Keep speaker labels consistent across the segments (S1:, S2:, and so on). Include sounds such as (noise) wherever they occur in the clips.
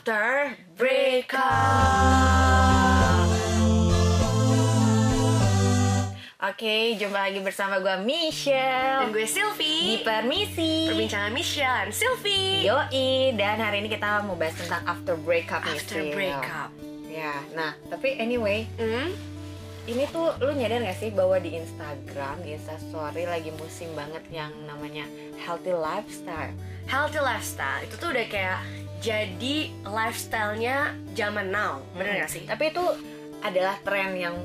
S1: after breakup. Oke, jumpa lagi bersama gue Michelle
S2: Dan gue
S1: di
S2: Sylvie
S1: Permisi.
S2: Perbincangan Michelle dan Sylvie
S1: Yoi, dan hari ini kita mau bahas tentang after breakup nih,
S2: After breakup
S1: Ya, nah tapi anyway,
S2: hmm?
S1: ini tuh lu nyadar gak sih bahwa di Instagram, di Instastory lagi musim banget yang namanya healthy lifestyle.
S2: Healthy lifestyle Itu tuh udah kayak jadi lifestyle-nya zaman now Bener
S1: Hmm.
S2: gak sih?
S1: Tapi itu adalah tren yang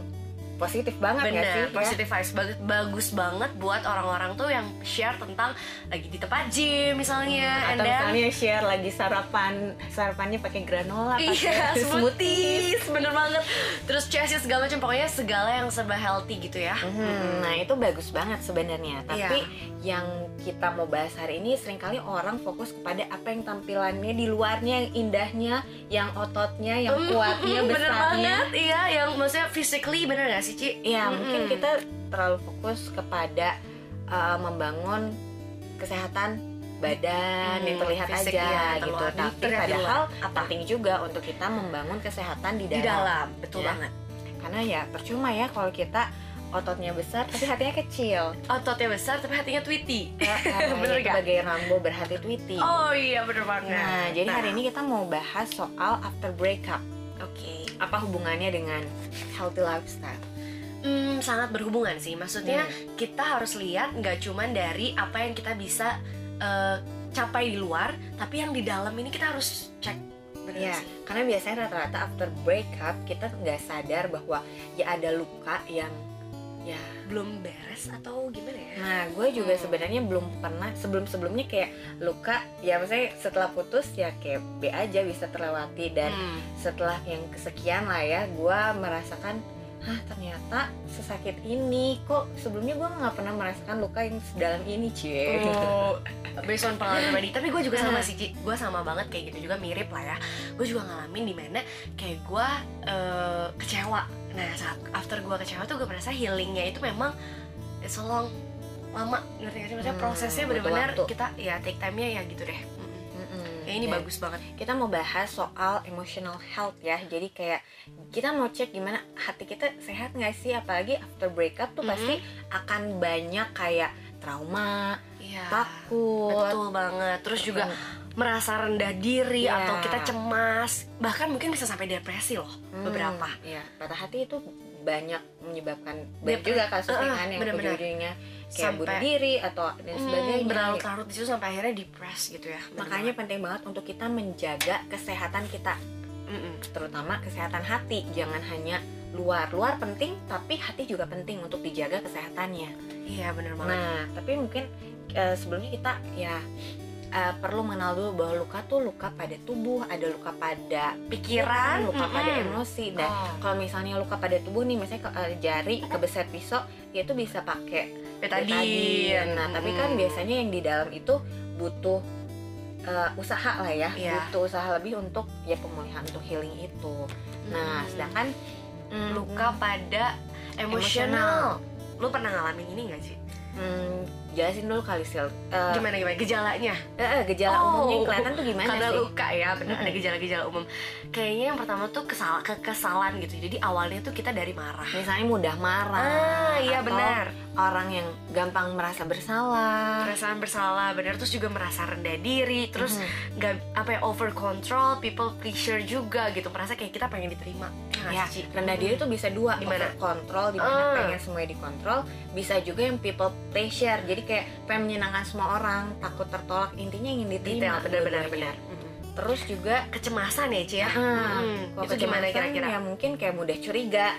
S1: positif banget gak sih?
S2: Bener,
S1: ya?
S2: vibes banget, bagus banget buat orang-orang tuh yang share tentang lagi di tempat gym misalnya, and
S1: Atau
S2: then-
S1: misalnya share lagi sarapan, sarapannya pakai granola,
S2: Iya,
S1: pakai (laughs)
S2: smoothies, bener banget. Terus chassis segala macam, pokoknya segala yang serba healthy gitu ya.
S1: Mhm, Nah itu bagus banget sebenarnya. Tapi
S2: Iya.
S1: yang kita mau bahas hari ini sering kali orang fokus kepada apa yang tampilannya di luarnya, yang indahnya, yang ototnya, yang kuatnya,
S2: mm, (laughs) bener
S1: besarnya.
S2: banget, iya, yang maksudnya physically bener gak sih Ci?
S1: Iya
S2: Mm-mm.
S1: mungkin kita terlalu fokus kepada uh, membangun kesehatan badan
S2: Hmm,
S1: yang terlihat
S2: fisik,
S1: aja
S2: iya,
S1: gitu. Tapi padahal.
S2: Apa?
S1: penting juga untuk kita membangun kesehatan di
S2: Di
S1: dalam.
S2: dalam, betul
S1: Ya.
S2: banget.
S1: Karena ya percuma ya kalau kita ototnya besar tapi hatinya kecil.
S2: Ototnya besar tapi hatinya tweety. (laughs)
S1: Bener
S2: Bener gak?
S1: Sebagai Rambo berhati tweety.
S2: Oh iya bener banget.
S1: Nah, jadi hari ini kita mau bahas soal after breakup.
S2: Oke.
S1: Apa hubungannya dengan healthy lifestyle?
S2: Hmm, sangat berhubungan sih. Maksudnya
S1: Hmm.
S2: kita harus lihat nggak cuman dari apa yang kita bisa eh, capai di luar, tapi yang di dalam ini kita harus cek. Bener
S1: Ya,
S2: sih?
S1: karena biasanya rata-rata after breakup kita nggak sadar bahwa ya ada luka yang ya.
S2: Belum beres atau gimana ya?
S1: Nah, gue juga
S2: Hmm.
S1: sebenarnya belum pernah sebelum-sebelumnya kayak luka ya maksudnya setelah putus ya kayak B aja bisa terlewati dan
S2: Hmm.
S1: setelah yang kesekian lah ya gue merasakan Hah ternyata sesakit ini kok sebelumnya gue nggak pernah merasakan luka yang sedalam ini cie
S2: Oh, (laughs) based on pengalaman pribadi. Tapi gue juga sama
S1: Nah.
S2: sih. Gue sama banget kayak gitu juga mirip lah ya. Gue juga ngalamin di mana kayak gue eh, kecewa. Nah saat after gue kecewa tuh gue merasa healingnya itu memang it's a long lama ngerti gak sih maksudnya
S1: Hmm,
S2: prosesnya
S1: butuh
S2: benar-benar kita ya take time-nya ya gitu deh. Kayak ini
S1: Dan
S2: bagus banget.
S1: kita mau bahas soal emotional health ya jadi kayak kita mau cek gimana hati kita sehat nggak sih apalagi after breakup tuh
S2: Mhm.
S1: pasti akan banyak kayak trauma
S2: Iya.
S1: takut
S2: Betul banget. Terus juga merasa rendah diri
S1: Iya.
S2: atau kita cemas, bahkan mungkin bisa sampai depresi loh
S1: Hmm,
S2: beberapa.
S1: ya patah hati itu banyak menyebabkan banyak
S2: Depre-
S1: juga kasusnya
S2: Uh-uh,
S1: kan yang ujung-ujungnya kayak
S2: Sampai-
S1: bunuh diri atau dan
S2: Hmm,
S1: sebagainya
S2: berlarut-larut di situ sampai akhirnya depres gitu ya.
S1: makanya penting banget untuk kita menjaga kesehatan kita
S2: Mm-mm.
S1: terutama kesehatan hati jangan hanya luar luar penting tapi hati juga penting untuk dijaga kesehatannya
S2: Iya bener banget.
S1: nah tapi mungkin eh, sebelumnya kita ya eh, perlu mengenal dulu bahwa luka tuh luka pada tubuh ada luka pada
S2: Pikiran,
S1: luka pada
S2: mm-mm.
S1: emosi dan
S2: Oh.
S1: kalau misalnya luka pada tubuh nih misalnya ke, eh, jari kebeset pisau ya itu bisa pakai
S2: betadine.
S1: nah tapi kan biasanya yang di dalam itu butuh eh, usaha lah ya
S2: Iya.
S1: butuh usaha lebih untuk ya pemulihan untuk healing itu nah sedangkan mm,
S2: luka pada emosional. Lu pernah ngalamin ini gak sih?
S1: Hmm, jelasin dulu kali Sil. Eh,
S2: Gimana gimana gejalanya?
S1: eh, gejala
S2: Oh,
S1: umumnya kelihatan tuh gimana
S2: Karena
S1: sih?
S2: luka ya, benar ada gejala-gejala umum. Kayaknya yang pertama tuh kesal kekesalan gitu. Jadi awalnya tuh kita dari marah.
S1: Misalnya mudah marah.
S2: Ah, iya benar.
S1: Orang yang gampang merasa bersalah.
S2: Perasaan bersalah, benar terus juga merasa rendah diri, terus
S1: Mhm.
S2: nggak apa ya over control, people pleasure juga gitu. Merasa kayak kita pengen diterima. Ya,
S1: ya, rendah diri tuh bisa dua,
S2: Gimana?
S1: kontrol di mana
S2: Ah.
S1: pengen semuanya dikontrol, bisa juga yang people pleasure. Jadi kayak pengen menyenangkan semua orang, takut tertolak, intinya ingin diterima.
S2: benar-benar benar. Mm-mm.
S1: Terus juga
S2: Kecemasan ya, Ci ya.
S1: ah,
S2: Mm-mm.
S1: kalau
S2: Itu gimana kira-kira?
S1: Ya mungkin kayak mudah curiga.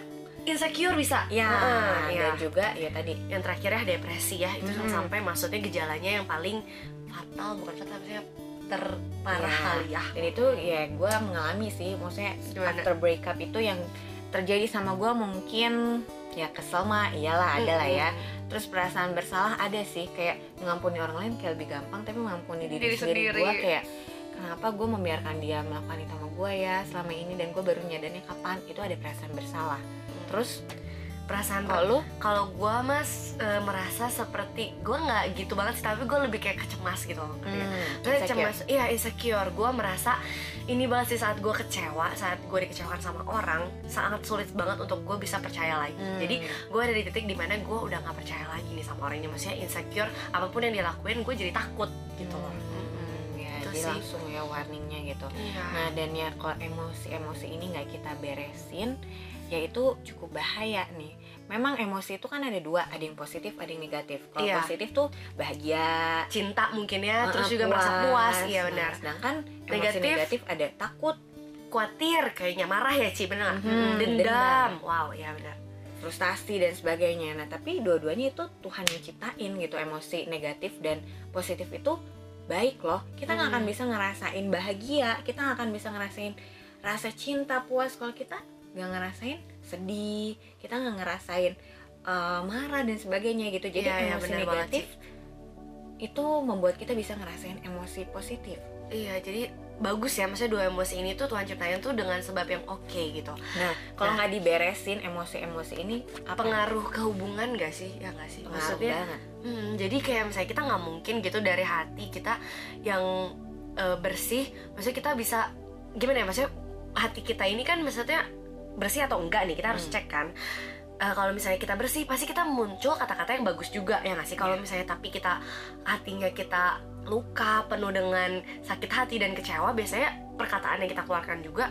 S2: Insecure bisa.
S1: Ya,
S2: Ah, ya.
S1: dan juga ya tadi
S2: yang terakhir ya depresi ya itu
S1: Mhm.
S2: sampai maksudnya gejalanya yang paling fatal bukan fatal maksudnya terparah
S1: Ya.
S2: kali ya
S1: dan itu ya gue mengalami sih maksudnya
S2: Gimana?
S1: after breakup itu yang terjadi sama gue mungkin ya kesel mah iyalah ada lah ya terus perasaan bersalah ada sih kayak mengampuni orang lain kayak lebih gampang tapi mengampuni diri,
S2: Diri
S1: sendiri,
S2: sendiri.
S1: gue kayak kenapa gue membiarkan dia melakukan itu sama gue ya selama ini dan gue baru nyadarnya kapan itu ada perasaan bersalah terus
S2: perasaan
S1: Kalau lu?
S2: kalau gue mas eh, merasa seperti gue nggak gitu banget sih tapi gue lebih kayak kecemas gitu loh?
S1: Hmm,
S2: Gue cemas, iya insecure. Gue merasa ini banget sih saat gue kecewa, saat gue dikecewakan sama orang, sangat sulit banget untuk gue bisa percaya lagi.
S1: Hmm.
S2: Jadi gue ada di titik di mana gue udah nggak percaya lagi nih sama orang ini. Maksudnya insecure, apa pun yang dilakuin, gue jadi takut gitu loh.
S1: Hmm, ya,
S2: Itu
S1: jadi
S2: sih.
S1: langsung ya warningnya gitu.
S2: Iya.
S1: Nah dan ya kalau emosi-emosi ini nggak kita beresin, ya itu cukup bahaya nih. Memang emosi itu kan ada dua, ada yang positif, ada yang negatif. Kalau
S2: Iya.
S1: positif tuh bahagia,
S2: Cinta mungkin ya, terus
S1: eh,
S2: juga merasa puas, iya
S1: Nah,
S2: benar.
S1: sedangkan emosi
S2: Negatif.
S1: negatif ada takut,
S2: Khawatir, kayaknya marah ya Ci, benar.
S1: Mhm,
S2: Dendam.
S1: dendam.
S2: Wow, ya benar.
S1: frustasi dan sebagainya. Nah, tapi dua-duanya itu Tuhan yang ciptain gitu, emosi negatif dan positif itu baik loh. Kita nggak akan
S2: Hmm.
S1: bisa ngerasain bahagia, kita nggak akan bisa ngerasain rasa cinta puas kalau kita nggak ngerasain sedih, kita nggak ngerasain uh, marah dan sebagainya gitu. Jadi
S2: Iya, iya,
S1: emosi
S2: banget,
S1: negatif itu membuat kita bisa ngerasain emosi positif.
S2: Iya, jadi bagus ya maksudnya dua emosi ini tuh Tuhan ciptain tuh dengan sebab yang oke gitu.
S1: Nah, kalau
S2: Nah.
S1: nggak diberesin emosi-emosi ini apa
S2: Pengaruh ke hubungan gak sih? Ya gak sih?
S1: Pengaruh
S2: Maksudnya
S1: banget.
S2: Hmm, jadi kayak misalnya kita nggak mungkin gitu dari hati kita yang eh, bersih, maksudnya kita bisa gimana ya? Maksudnya hati kita ini kan maksudnya bersih atau enggak nih kita harus
S1: Hmm.
S2: cek kan. Eh, kalau misalnya kita bersih pasti kita muncul kata-kata yang bagus juga ya nggak sih? Kalau
S1: Iya.
S2: misalnya tapi kita hatinya kita luka penuh dengan sakit hati dan kecewa biasanya perkataan yang kita keluarkan juga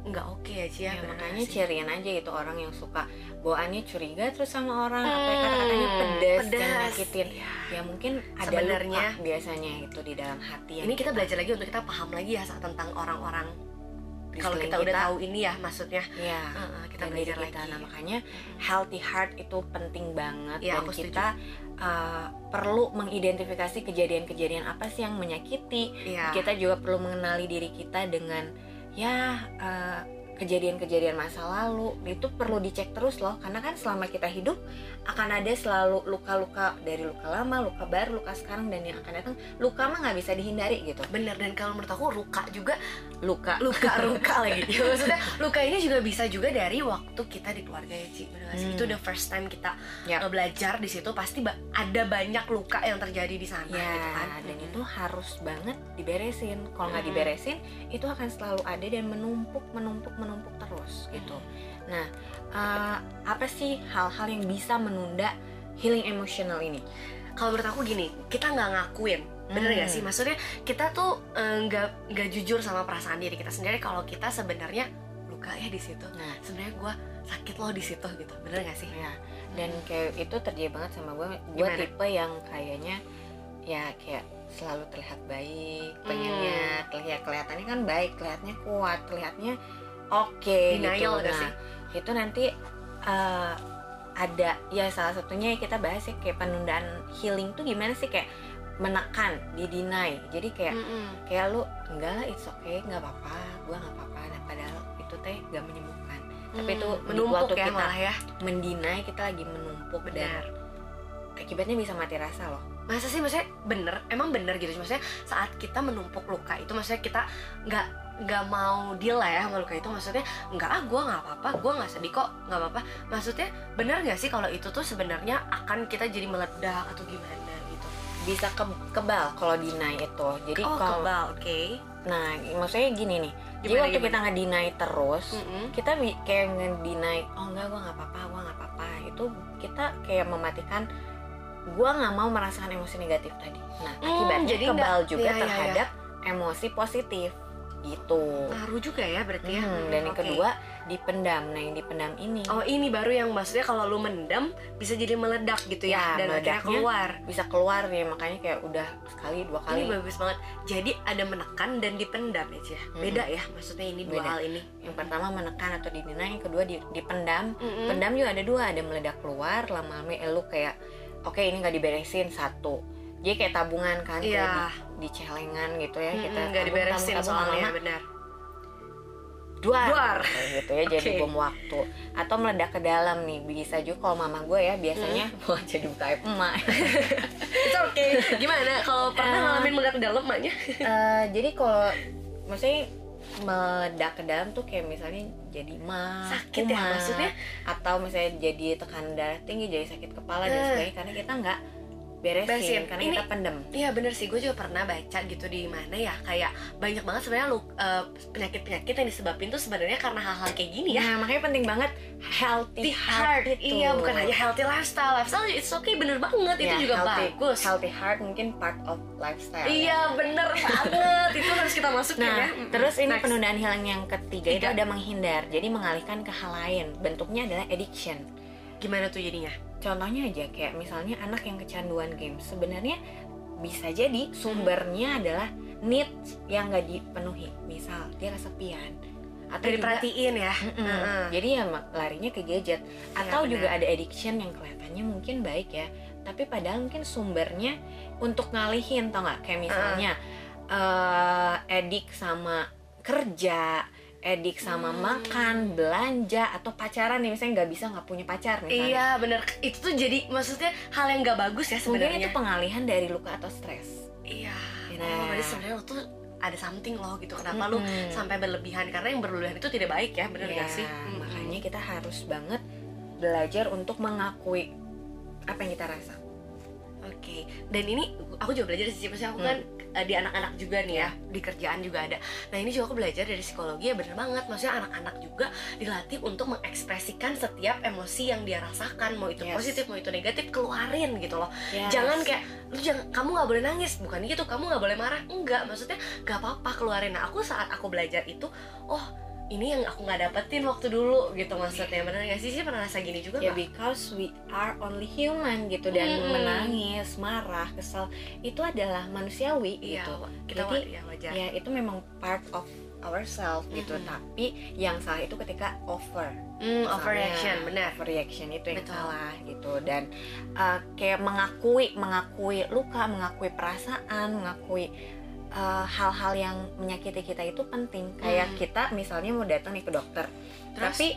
S2: nggak oke ya Ci ya,
S1: Ya, makanya
S2: sih?
S1: ciriin aja gitu orang yang suka bawaannya curiga terus sama orang apa
S2: Hmm,
S1: kata-katanya pedas, yang
S2: pedas.
S1: nyakitin
S2: Iya.
S1: ya mungkin ada
S2: Sebenarnya-
S1: luka biasanya itu di dalam hati
S2: ini kita belajar lagi untuk kita paham lagi ya tentang orang-orang kalau
S1: sekeliling
S2: kita udah tahu ini ya maksudnya.
S1: Ya
S2: Heeh, kita belajar
S1: kita.
S2: lagi.
S1: Nah makanya healthy heart itu penting banget
S2: Iya,
S1: dan
S2: aku setuju.
S1: kita uh, perlu mengidentifikasi kejadian-kejadian apa sih yang menyakiti.
S2: Iya.
S1: kita juga perlu mengenali diri kita dengan ya uh, kejadian-kejadian masa lalu itu perlu dicek terus loh. Karena kan selama kita hidup akan ada selalu luka-luka dari luka lama, luka baru, luka sekarang dan yang akan datang. Luka mah nggak bisa dihindari gitu.
S2: Bener dan kalau menurut aku luka juga
S1: luka.
S2: Luka-luka (laughs) lagi. Ya, maksudnya luka ini juga bisa juga dari waktu kita di keluarga ya Ci. Bener
S1: Hmm.
S2: itu the first time kita
S1: Yap.
S2: uh, belajar di situ pasti ada banyak luka yang terjadi di sana
S1: ya
S2: gitu kan?
S1: dan
S2: Mm-mm.
S1: itu harus banget diberesin. Kalau nggak
S2: Mm-mm.
S1: diberesin itu akan selalu ada dan menumpuk menumpuk menumpuk terus gitu. Nah uh, apa sih hal-hal yang bisa menunda healing emotional ini?
S2: Kalau menurut aku gini kita nggak ngakuin. Bener
S1: Hmm.
S2: gak sih maksudnya kita tuh eh, nggak nggak jujur sama perasaan diri kita sendiri kalau kita sebenarnya luka ya di situ.
S1: Nah.
S2: Sebenarnya gue sakit loh di situ gitu. Bener gak sih?
S1: Ya dan kayak itu terjadi banget sama gue gue tipe yang kayaknya ya kayak selalu terlihat baik pengennya
S2: Hmm.
S1: terlihat kelihatannya kan baik kelihatannya kuat kelihatannya oke
S2: Denial
S1: gitu.
S2: gak
S1: nah
S2: sih?
S1: itu nanti eh, ada ya salah satunya kita bahas ya kayak penundaan healing tuh gimana sih? Kayak menekan di deny. Jadi kayak
S2: Mm-mm.
S1: kayak lu enggak lah it's okay nggak apa-apa gue nggak apa-apa. Nah padahal itu teh gak menyembuhkan. Tapi itu
S2: Hmm,
S1: di
S2: menumpuk
S1: waktu
S2: ya
S1: kita
S2: malah ya.
S1: mendinai kita lagi menumpuk dan
S2: benar.
S1: akibatnya bisa mati rasa loh.
S2: Masa sih? Maksudnya bener emang bener gitu maksudnya saat kita menumpuk luka itu maksudnya kita nggak nggak mau deal lah ya sama luka itu. Maksudnya nggak ah gue nggak apa-apa gue nggak sedih kok nggak apa-apa. Maksudnya bener nggak sih kalau itu tuh sebenarnya akan kita jadi meledak atau gimana gitu?
S1: Bisa ke kebal kalau deny itu. Jadi
S2: oh
S1: kalau
S2: kebal oke.
S1: Nah maksudnya gini nih. Jadi waktu
S2: gimana?
S1: kita ngedeny terus
S2: Mm-mm.
S1: kita bi- kayak ngedeny oh enggak gue nggak apa-apa gue nggak apa-apa. Itu kita kayak mematikan gue nggak mau merasakan emosi negatif tadi. Nah
S2: Hmm,
S1: akibatnya
S2: jadi
S1: kebal
S2: nggak-
S1: juga
S2: iya, iya, iya.
S1: terhadap emosi positif gitu
S2: ngaruh juga ya berarti ya?
S1: Hmm,
S2: Hmm,
S1: dan yang
S2: oke.
S1: kedua dipendam. Nah yang dipendam ini.
S2: Oh ini baru yang maksudnya kalau lu mendam bisa jadi meledak gitu ya,
S1: Ya,
S2: dan akhirnya keluar.
S1: bisa keluar ya makanya kayak udah sekali dua kali.
S2: Ini bagus banget. Jadi ada menekan dan dipendam ya
S1: Mm-mm.
S2: beda ya maksudnya ini dua
S1: Beda.
S2: hal ini.
S1: Yang pertama menekan atau didina yang kedua di- dipendam.
S2: Mm-mm.
S1: pendam juga ada dua ada meledak keluar lama-lama eh, lu kayak oke ini nggak diberesin satu. Jadi kayak tabungan kan kayak
S2: Iya.
S1: Di, celengan gitu ya kita
S2: nggak diberesin soalnya benar
S1: duar,
S2: Duar.
S1: Kayak gitu ya jadi (laughs)
S2: Oke.
S1: bom waktu atau meledak ke dalam nih bisa juga kalau mama gue ya biasanya
S2: Hmm.
S1: wah (laughs) jadi buka aib emak (laughs)
S2: It's okay. Gimana kalau pernah
S1: Eh.
S2: ngalamin meledak ke dalam maknya?
S1: Eh, jadi kalau maksudnya meledak ke dalam tuh kayak misalnya jadi mah
S2: Sakit ya, maksudnya?
S1: atau misalnya jadi tekanan darah tinggi jadi sakit kepala dan
S2: Eh.
S1: sebagainya karena kita nggak beresin,
S2: Beresin.
S1: karena
S2: Ini-
S1: kita pendem
S2: Iya bener sih, gue juga pernah baca gitu di mana ya kayak banyak banget sebenarnya lu eh, penyakit-penyakit yang disebabin tuh sebenarnya karena hal-hal kayak gini ya.
S1: Nah, makanya penting banget healthy
S2: Di heart,
S1: itu.
S2: iya bukan hanya healthy lifestyle, lifestyle it's okay bener banget itu
S1: Ya,
S2: juga
S1: healthy,
S2: bagus.
S1: Healthy heart mungkin part of lifestyle. ya.
S2: Iya bener banget itu harus kita masukin
S1: Nah,
S2: ya. Mm-mm.
S1: terus ini
S2: Next.
S1: penundaan hilang yang ketiga itu
S2: Tiga.
S1: ada menghindar. Jadi mengalihkan ke hal lain. Bentuknya adalah addiction.
S2: gimana tuh jadinya?
S1: Contohnya aja kayak misalnya anak yang kecanduan game. Sebenarnya bisa jadi sumbernya adalah needs yang nggak dipenuhi. Misal dia kesepian atau
S2: Dari
S1: juga-
S2: perhatiin ya.
S1: Mm-mm.
S2: Heeh.
S1: Jadi ya larinya ke gadget atau
S2: benar.
S1: juga ada addiction yang kelihatannya mungkin baik ya, tapi padahal mungkin sumbernya untuk ngalihin tau nggak? Kayak misalnya eh edik sama kerja, edik sama
S2: Hmm.
S1: makan, belanja atau pacaran nih misalnya nggak bisa nggak punya pacar misalnya.
S2: Iya bener itu tuh jadi maksudnya hal yang gak bagus ya
S1: Mungkin
S2: sebenarnya.
S1: itu pengalihan dari luka atau stres.
S2: Iya.
S1: Nah.
S2: Oh, berarti sebenarnya lo tuh ada something loh gitu. Kenapa lu
S1: Mm-mm.
S2: sampai berlebihan? Karena yang berlebihan itu tidak baik ya, bener
S1: Iya,
S2: gak sih? Mm-mm.
S1: makanya kita harus banget belajar untuk mengakui apa yang kita rasa.
S2: Oke. Dan ini aku juga belajar sih, maksudnya aku kan eh, di anak-anak juga nih ya, di kerjaan juga ada. Nah ini juga aku belajar dari psikologi ya bener banget. Maksudnya anak-anak juga dilatih untuk mengekspresikan setiap emosi yang dia rasakan, mau itu
S1: Yes.
S2: positif, mau itu negatif, keluarin gitu loh.
S1: Yes.
S2: jangan kayak lu jangan kamu nggak boleh nangis bukan gitu kamu nggak boleh marah enggak maksudnya nggak apa-apa keluarin nah aku saat aku belajar itu oh ini yang aku nggak dapetin waktu dulu gitu maksudnya. Bener nggak sih? Sih pernah rasa gini juga
S1: ya
S2: nggak?
S1: because we are only human gitu. Dan
S2: Mm-mm.
S1: menangis marah kesel itu adalah manusiawi
S2: iya
S1: gitu.
S2: kita
S1: Jadi,
S2: ya wajar.
S1: ya itu memang part of ourselves gitu.
S2: Mm-mm.
S1: tapi yang salah itu ketika over.
S2: Hmm,
S1: Misalnya,
S2: overreaction benar
S1: overreaction itu yang
S2: Betul.
S1: salah gitu. Dan uh, kayak mengakui mengakui luka mengakui perasaan mengakui uh, hal-hal yang menyakiti kita itu penting kayak
S2: Hmm.
S1: kita misalnya mau datang nih ke dokter
S2: Terus?
S1: tapi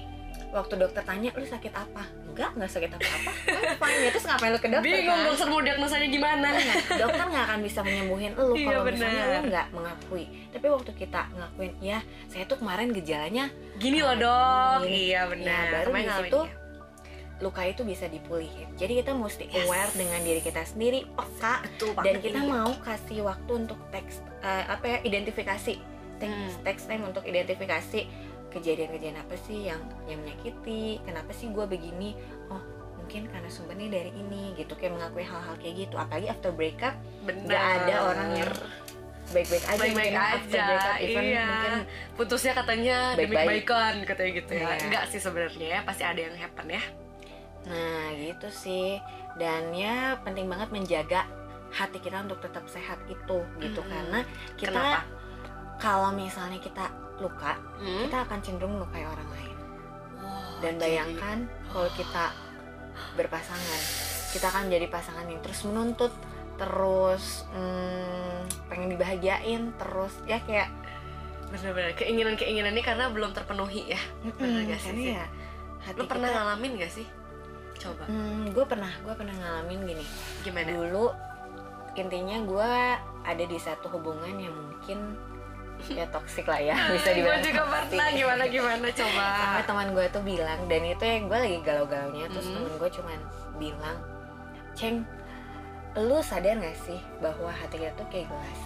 S1: waktu dokter tanya lu sakit apa enggak enggak sakit apa apa fine ya terus ngapain lu ke dokter
S2: bingung
S1: kan?
S2: dokter mau diagnosanya gimana
S1: Nah, dokter nggak akan bisa menyembuhin lu
S2: Iya,
S1: kalau misalnya lu nggak mengakui tapi waktu kita ngakuin ya saya tuh kemarin gejalanya
S2: gini loh dok
S1: Gini.
S2: iya benar
S1: Ya, baru di situ
S2: ya.
S1: Luka itu bisa dipulihin jadi kita mesti
S2: Yes.
S1: aware dengan diri kita sendiri peka
S2: betul
S1: dan kita
S2: ini.
S1: mau kasih waktu untuk teks eh, apa ya identifikasi teks
S2: Hmm.
S1: text time untuk identifikasi kejadian-kejadian apa sih yang yang menyakiti kenapa sih gue begini oh mungkin karena sumbernya dari ini gitu kayak mengakui hal-hal kayak gitu apalagi after breakup nggak ada orang yang baik-baik aja
S2: baik-baik
S1: mungkin after
S2: aja
S1: breakup even
S2: iya
S1: mungkin
S2: putusnya katanya demi
S1: Baik-baik.
S2: kebaikan katanya gitu ya
S1: Iya.
S2: enggak sih sebenarnya ya pasti ada yang happen ya
S1: Nah gitu sih Dan ya penting banget menjaga hati kita untuk tetap sehat itu gitu
S2: Mm-mm.
S1: Karena kita
S2: Kenapa?
S1: kalau misalnya kita luka
S2: Hmm?
S1: Kita akan cenderung melukai orang lain
S2: Wow,
S1: Dan
S2: jadi-
S1: bayangkan kalau kita berpasangan Kita akan jadi pasangan yang terus menuntut Terus hmm, pengen dibahagiain Terus ya kayak
S2: bener-bener keinginan-keinginan ini karena belum terpenuhi ya Bener
S1: mm,
S2: gak sih,
S1: ya hati
S2: lu pernah
S1: kita,
S2: ngalamin gak sih coba.
S1: Hmm, Gue pernah, gue pernah ngalamin gini.
S2: Gimana?
S1: Dulu intinya gue ada di satu hubungan yang mungkin (laughs) ya toksik lah ya bisa
S2: gue
S1: dibilang
S2: juga
S1: toxic.
S2: pernah gimana gimana coba?
S1: Sampai teman gue tuh bilang dan itu yang gue lagi galau-galaunya terus
S2: Mhm.
S1: teman gue cuman bilang ceng lu sadar gak sih bahwa hati kita tuh kayak gelas?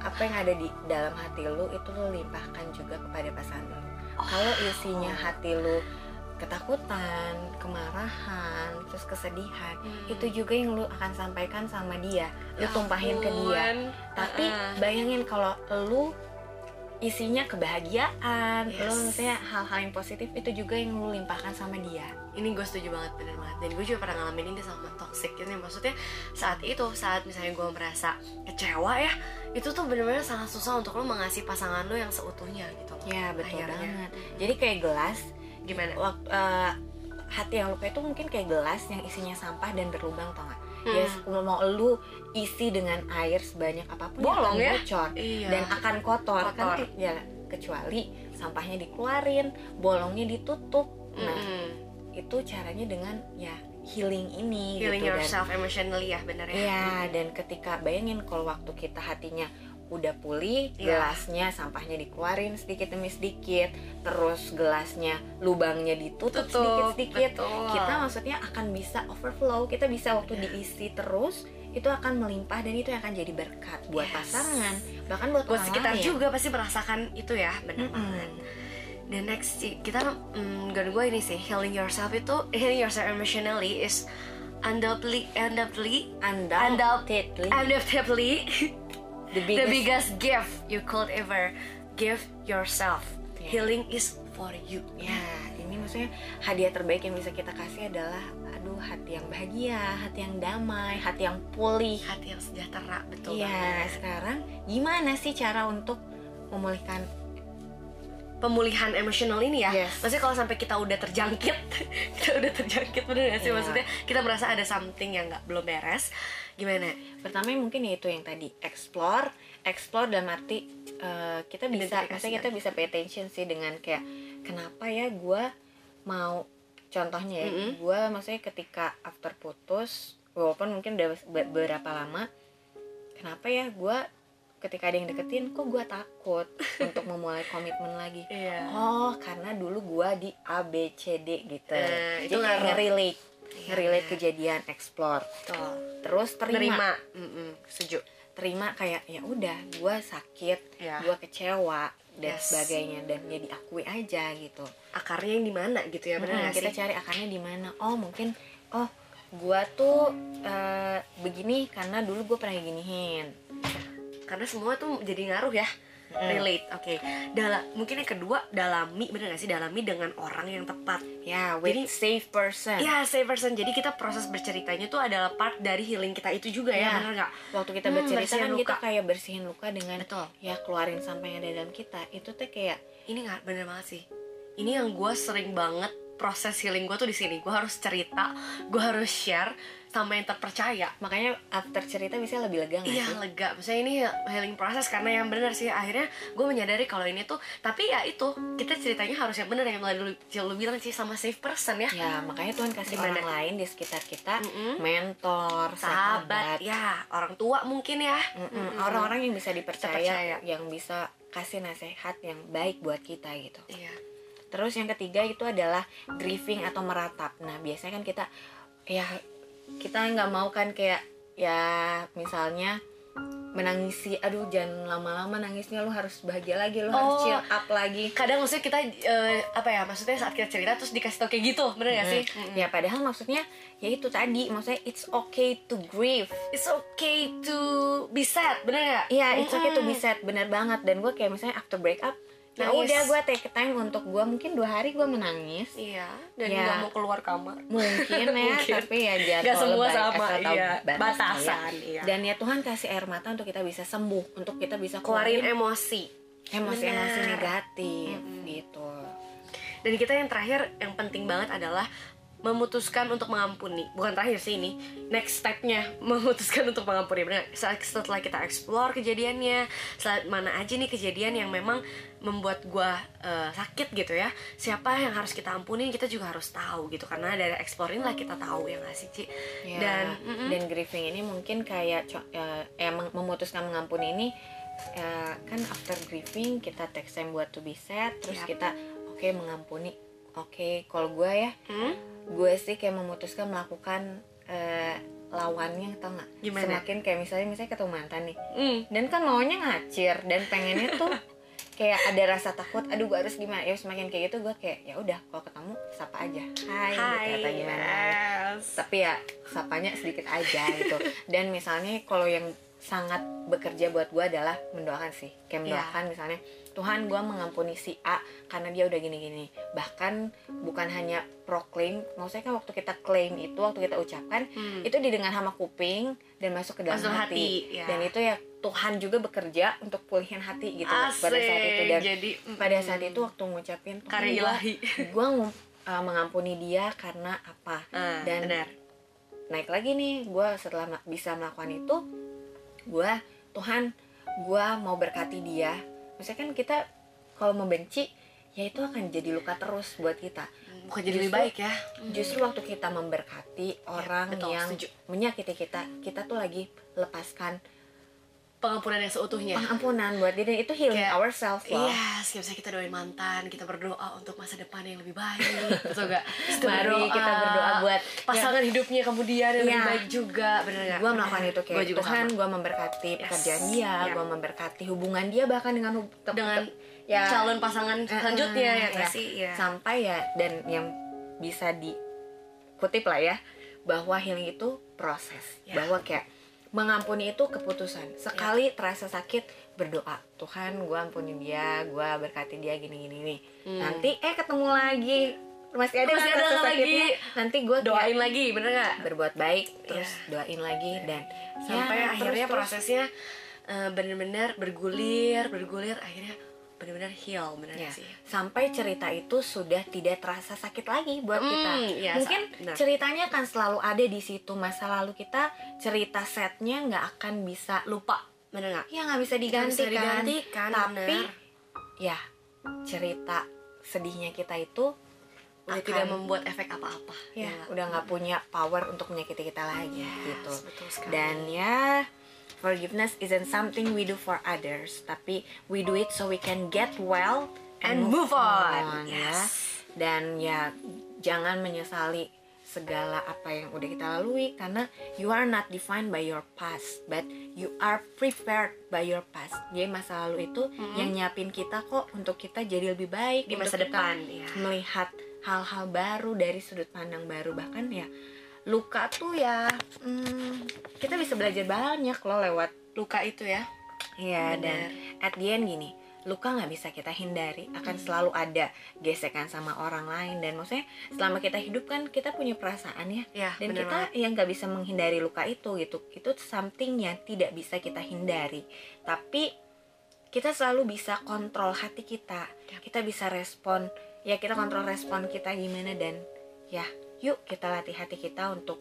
S1: Apa yang ada di dalam hati lu itu lu limpahkan juga kepada pasangan lu. Kalau isinya hati lu ketakutan kemarahan terus kesedihan
S2: Hmm.
S1: itu juga yang lu akan sampaikan sama dia. Lu
S2: Ya
S1: tumpahin ke dia. tapi
S2: Uh-uh.
S1: bayangin kalau lu isinya kebahagiaan
S2: Yes.
S1: lu misalnya hal-hal yang positif itu juga yang lu limpahkan sama dia.
S2: Ini gue setuju banget bener banget. Dan gue juga pernah ngalamin ini sama toxic ini. Maksudnya saat itu saat misalnya gue merasa kecewa ya itu tuh bener-bener sangat susah untuk lo mengasihi pasangan lo yang seutuhnya gitu loh.
S1: Ya betul
S2: Akhirnya.
S1: banget. Jadi kayak gelas
S2: gimana
S1: waktu eh, hati yang luka itu mungkin kayak gelas yang isinya sampah dan berlubang tau gak
S2: Hmm.
S1: ya mau lu isi dengan air sebanyak apa pun ya
S2: Bolong ya?
S1: bocor
S2: iya
S1: dan akan kotor,
S2: Kotor.
S1: kan ya kecuali sampahnya dikeluarin bolongnya ditutup nah
S2: Mm-mm.
S1: itu caranya dengan ya healing ini
S2: healing
S1: gitu dan
S2: yourself emotionally ya bener ya
S1: Iya, dan ketika bayangin kalau waktu kita hatinya udah pulih
S2: Iya.
S1: gelasnya sampahnya dikeluarin sedikit demi sedikit terus gelasnya lubangnya ditutup sedikit sedikit
S2: betul.
S1: kita maksudnya akan bisa overflow kita bisa waktu
S2: Iya.
S1: diisi terus itu akan melimpah dan itu yang akan jadi berkat buat
S2: Yes.
S1: pasangan bahkan buat,
S2: buat sekitar
S1: lain.
S2: juga pasti merasakan itu ya benar
S1: Mm-mm.
S2: banget dan next sih, kita mm, gue ini sih healing yourself itu (laughs) healing yourself emotionally is undoubtedly undoubtedly
S1: undoubtedly
S2: undoubtedly
S1: the
S2: the
S1: biggest,
S2: biggest gift you could ever give yourself
S1: Yeah.
S2: healing is for you
S1: ya ini maksudnya hadiah terbaik yang bisa kita kasih adalah aduh hati yang bahagia hati yang damai hati yang pulih
S2: hati yang sejahtera betul
S1: Iya,
S2: banget.
S1: sekarang gimana sih cara untuk memulihkan
S2: pemulihan emosional ini ya
S1: Yes.
S2: maksudnya kalau sampai kita udah terjangkit (laughs) kita udah terjangkit bener gak sih
S1: Iya.
S2: maksudnya kita merasa ada something yang nggak belum beres gimana
S1: pertama mungkin ya itu yang tadi explore explore dalam arti eh, kita bisa maksudnya kita bisa pay attention sih dengan kayak kenapa ya gue mau contohnya ya
S2: Mm-mm.
S1: gue maksudnya ketika after putus walaupun mungkin udah be- beberapa lama kenapa ya gue ketika ada yang deketin kok gue takut (laughs) untuk memulai komitmen lagi
S2: iya
S1: Oh, karena dulu gua di A B C D gitu. Jadi
S2: itu ngaruh.
S1: ngerelate,
S2: Iya,
S1: ngerelate
S2: iya.
S1: kejadian, explore.
S2: betul
S1: Terus terima,
S2: terima setuju
S1: terima kayak ya udah, gua sakit,
S2: ya
S1: gua kecewa dan
S2: Yes.
S1: sebagainya dan ya diakui aja gitu.
S2: akarnya yang di mana gitu ya benar
S1: Mm,
S2: nggak
S1: kita
S2: sih
S1: cari akarnya di mana? Oh, mungkin oh gua tuh eh, begini karena dulu gue pernah giniin.
S2: Karena semua tuh jadi ngaruh ya. Relate oke. Dala mungkin yang kedua dalami bener gak sih? Dalami dengan orang yang tepat.
S1: Ya, with
S2: Jadi-
S1: safe person.
S2: ya safe person. Jadi kita proses berceritanya tuh adalah part dari healing kita itu juga ya
S1: Ya.
S2: bener nggak
S1: Waktu kita
S2: Hmm,
S1: bercerita kan
S2: luka.
S1: kita kayak bersihin luka dengan
S2: betul.
S1: ya keluarin sampah yang ada dalam kita. Itu tuh kayak
S2: ini nggak bener banget sih. Ini yang gue sering banget proses healing gue tuh di sini. Gue harus cerita gue harus share sama yang terpercaya
S1: makanya after cerita bisa lebih lega nggak
S2: Iya
S1: sih?
S2: lega, maksudnya ini healing proses karena yang benar sih akhirnya gue menyadari kalau ini tuh tapi ya itu kita ceritanya harus yang benar yang lu, lu bilang sih sama safe person ya
S1: Ya makanya Tuhan kasih
S2: Gimana?
S1: orang lain di sekitar kita
S2: Mm-mm.
S1: mentor,
S2: sahabat
S1: sahabat,
S2: ya orang tua mungkin ya
S1: Mm-mm.
S2: Mm-mm.
S1: orang-orang yang bisa dipercaya,
S2: Terpercaya.
S1: yang bisa kasih nasihat yang baik buat kita gitu.
S2: iya
S1: Terus yang ketiga itu adalah grieving atau meratap. Nah biasanya kan kita ya kita nggak mau kan kayak ya misalnya menangisi aduh jangan lama-lama nangisnya lu harus bahagia lagi lu harus
S2: Oh.
S1: chill up lagi
S2: kadang maksudnya kita eh, apa ya maksudnya saat kita cerita terus dikasih tau kayak gitu bener gak sih
S1: Hmm. Ya padahal maksudnya ya itu tadi maksudnya it's okay to grieve.
S2: it's okay to be sad bener gak
S1: Iya, it's okay to be sad, bener banget. Dan gue kayak misalnya after break up,
S2: Nangis.
S1: udah gue take time untuk gue mungkin dua hari gue menangis.
S2: iya dan
S1: Ya.
S2: nggak mau keluar kamar
S1: Mungkin ya, (laughs)
S2: Mungkin.
S1: tapi ya jadwal
S2: Gak semua sama,
S1: tahu
S2: iya.
S1: batas
S2: Batasan,
S1: ya.
S2: iya.
S1: Dan ya Tuhan kasih air mata untuk kita bisa sembuh, untuk kita bisa
S2: keluarin
S1: keluarin
S2: emosi
S1: emosi-emosi negatif
S2: Mm-mm.
S1: gitu.
S2: Dan kita yang terakhir yang penting banget adalah memutuskan untuk mengampuni. Bukan terakhir sih ini, next stepnya (laughs) memutuskan untuk mengampuni. Benar. Saat- Setelah kita explore kejadiannya, saat mana aja nih kejadian yang memang membuat gua eh, sakit gitu ya. Siapa yang harus kita ampuni, kita juga harus tahu gitu. Karena dari exploring lah kita tahu ya nggak sih, Ci?
S1: Ya,
S2: Dan mm-mm.
S1: dan grieving ini mungkin kayak eh, mem- memutuskan mengampuni ini eh, kan after grieving kita take time buat to be sad terus
S2: Yap.
S1: kita oke mengampuni oke kalau gue ya
S2: Hmm?
S1: gue sih kayak memutuskan melakukan eh, lawannya tau nggak semakin kayak misalnya misalnya ketemu mantan nih
S2: Hmm.
S1: dan kan maunya ngacir dan pengennya tuh (laughs) kayak ada rasa takut aduh gue harus gimana? Ya semakin kayak gitu gue kayak ya udah kalau ketemu sapa aja. Hai, gitu,
S2: Hai,
S1: atau gimana.
S2: yes.
S1: tapi ya sapanya sedikit aja gitu. Dan misalnya kalau yang sangat bekerja buat gue adalah mendoakan sih kayak
S2: Iya.
S1: mendoakan misalnya Tuhan gue mengampuni si A karena dia udah gini-gini bahkan bukan hanya proclaim maksudnya kan waktu kita claim itu waktu kita ucapkan
S2: Hmm.
S1: itu didengar sama kuping dan masuk ke dalam
S2: Masuk
S1: hati,
S2: hati, ya.
S1: dan itu ya Tuhan juga bekerja untuk pulihin hati gitu pada saat itu
S2: Asik,
S1: dan
S2: jadi
S1: pada saat itu waktu ngucapin Tuhan
S2: karya ilahi. (laughs)
S1: gue mengampuni dia karena apa
S2: Ah,
S1: Dan-
S2: benar.
S1: naik lagi nih gue setelah bisa melakukan itu gue Tuhan gue mau berkati dia. Maksudnya kan kita kalau membenci ya itu akan jadi luka terus buat kita.
S2: Bukan jadi lebih baik ya?
S1: justru waktu kita memberkati orang
S2: betul,
S1: yang
S2: setuju.
S1: menyakiti kita kita tuh lagi lepaskan
S2: pengampunan yang seutuhnya
S1: pengampunan buat diri dan itu healing
S2: Kayak,
S1: ourselves loh
S2: Yes, misalnya kita doain mantan, kita berdoa untuk masa depan yang lebih baik, betul gak? (laughs)
S1: Mari kita berdoa buat
S2: pasangan hidupnya kemudian yang lebih
S1: Iya.
S2: baik juga, bener gak?
S1: gue melakukan itu kayak
S2: Gua juga
S1: Tuhan gue memberkati
S2: Yes.
S1: pekerjaan dia
S2: Iya.
S1: gue memberkati hubungan dia bahkan dengan hub-
S2: dengan
S1: ya
S2: calon pasangan
S1: Eh,
S2: selanjutnya
S1: eh,
S2: ya
S1: ya.
S2: sih? Ya.
S1: sampai ya dan yang bisa dikutip lah ya bahwa healing itu proses
S2: Ya.
S1: bahwa kayak mengampuni itu keputusan sekali terasa sakit berdoa Tuhan gue ampuni dia gue berkati dia gini gini nih
S2: Hmm.
S1: nanti eh ketemu lagi masih ada
S2: Masih
S1: kan
S2: ada
S1: rasa
S2: lagi.
S1: nanti gue
S2: Doain lagi, bener gak?
S1: berbuat baik terus doain lagi dan
S2: Sampai
S1: ya,
S2: akhirnya
S1: terus-terus.
S2: prosesnya eh, bener-bener bergulir, bergulir, akhirnya bener-bener heal, bener
S1: Ya,
S2: gak sih?
S1: sampai cerita itu sudah tidak terasa sakit lagi buat kita.
S2: Hmm, iya,
S1: Mungkin
S2: sa- benar.
S1: ceritanya kan selalu ada di situ masa lalu kita cerita setnya nggak akan bisa lupa.
S2: Bener gak?
S1: Ya nggak bisa diganti
S2: bisa digantikan,
S1: Tapi
S2: bener.
S1: ya cerita sedihnya kita itu
S2: Udah
S1: akan-
S2: tidak membuat efek apa-apa
S1: ya,
S2: nggak?
S1: udah nggak punya power untuk menyakiti kita lagi gitu.
S2: betul sekali.
S1: Dan ya forgiveness isn't something we do for others, tapi we do it so we can get well
S2: And move on.
S1: ya.
S2: Yes.
S1: Dan ya jangan menyesali segala apa yang udah kita lalui karena you are not defined by your past, but you are prepared by your past. Jadi masa lalu itu yang nyiapin kita kok untuk kita jadi lebih baik
S2: Di masa depan, ya.
S1: melihat hal-hal baru dari sudut pandang baru bahkan ya luka tuh ya hmm, kita bisa belajar banyak loh lewat
S2: luka itu ya.
S1: Iya dan at the end gini luka nggak bisa kita hindari akan selalu ada gesekan sama orang lain. Dan maksudnya selama kita hidup kan kita punya perasaan ya.
S2: Ya,
S1: dan
S2: bener
S1: kita yang nggak bisa menghindari luka itu gitu itu something yang tidak bisa kita hindari. Tapi kita selalu bisa kontrol hati kita. Kita bisa respon ya kita kontrol respon kita gimana dan ya yuk kita latih hati kita untuk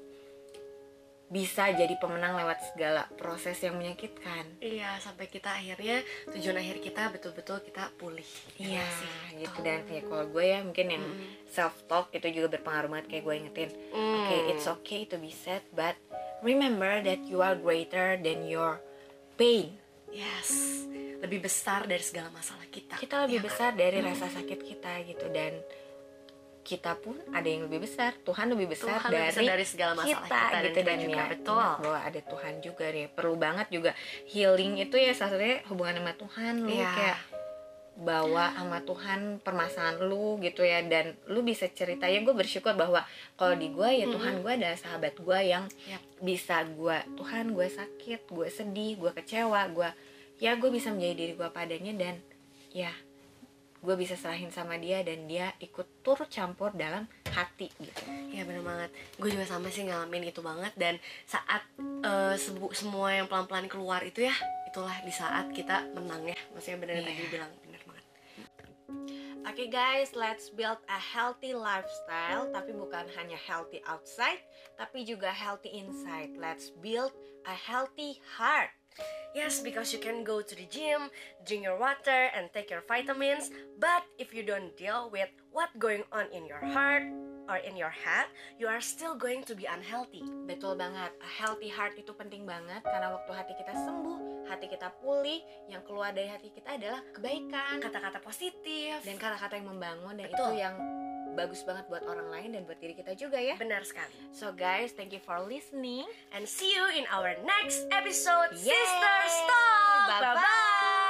S1: bisa jadi pemenang lewat segala proses yang menyakitkan
S2: Iya, sampai kita akhirnya tujuan akhir kita betul-betul kita pulih. Ya
S1: Iya
S2: nggak sih?
S1: gitu dan ya kalau gue ya mungkin yang self talk itu juga berpengaruh banget kayak gue ingetin
S2: Mm.
S1: oke it's okay to be sad but remember that you are greater than your pain
S2: Yes, lebih besar dari segala masalah kita.
S1: kita lebih
S2: Ya,
S1: besar dari rasa sakit kita gitu dan kita pun ada yang lebih besar Tuhan lebih besar
S2: Tuhan
S1: dari,
S2: lebih besar dari segala masalah kita dan
S1: gitu
S2: kita
S1: dan
S2: juga,
S1: ya
S2: betul.
S1: bahwa ada Tuhan juga nih perlu banget juga healing itu ya salah satunya hubungan sama Tuhan lu
S2: Iya.
S1: kayak bawa sama Tuhan permasalahan lu gitu ya dan lu bisa cerita ya gue bersyukur bahwa kalau di gue ya Tuhan gue adalah sahabat gue yang
S2: Yap.
S1: bisa gue Tuhan gue sakit gue sedih gue kecewa gue ya gue bisa menjadi diri gue padanya dan ya gue bisa serahin sama dia dan dia ikut turut campur dalam hati gitu.
S2: Iya bener banget. Gue juga sama sih ngalamin itu banget Dan saat sebu- semua yang pelan-pelan keluar itu ya Itulah di saat kita menang ya. Maksudnya bener
S1: Iya.
S2: tadi bilang Bener banget.
S1: Oke guys, let's build a healthy lifestyle Tapi bukan hanya healthy outside Tapi juga healthy inside. Let's build a healthy heart
S2: Yes, because you can go to the gym, drink your water, and take your vitamins. But if you don't deal with what going on in your heart or in your head, you are still going to be unhealthy.
S1: Betul banget, a healthy heart itu penting banget Karena waktu hati kita sembuh, hati kita pulih Yang keluar dari hati kita adalah kebaikan
S2: Kata-kata positif
S1: Dan kata-kata yang membangun Dan
S2: Betul.
S1: itu yang bagus banget buat orang lain dan buat diri kita juga ya
S2: benar sekali.
S1: So guys, thank you for listening
S2: And see you in our next episode,
S1: Yay!
S2: Sister Talk. Bye bye.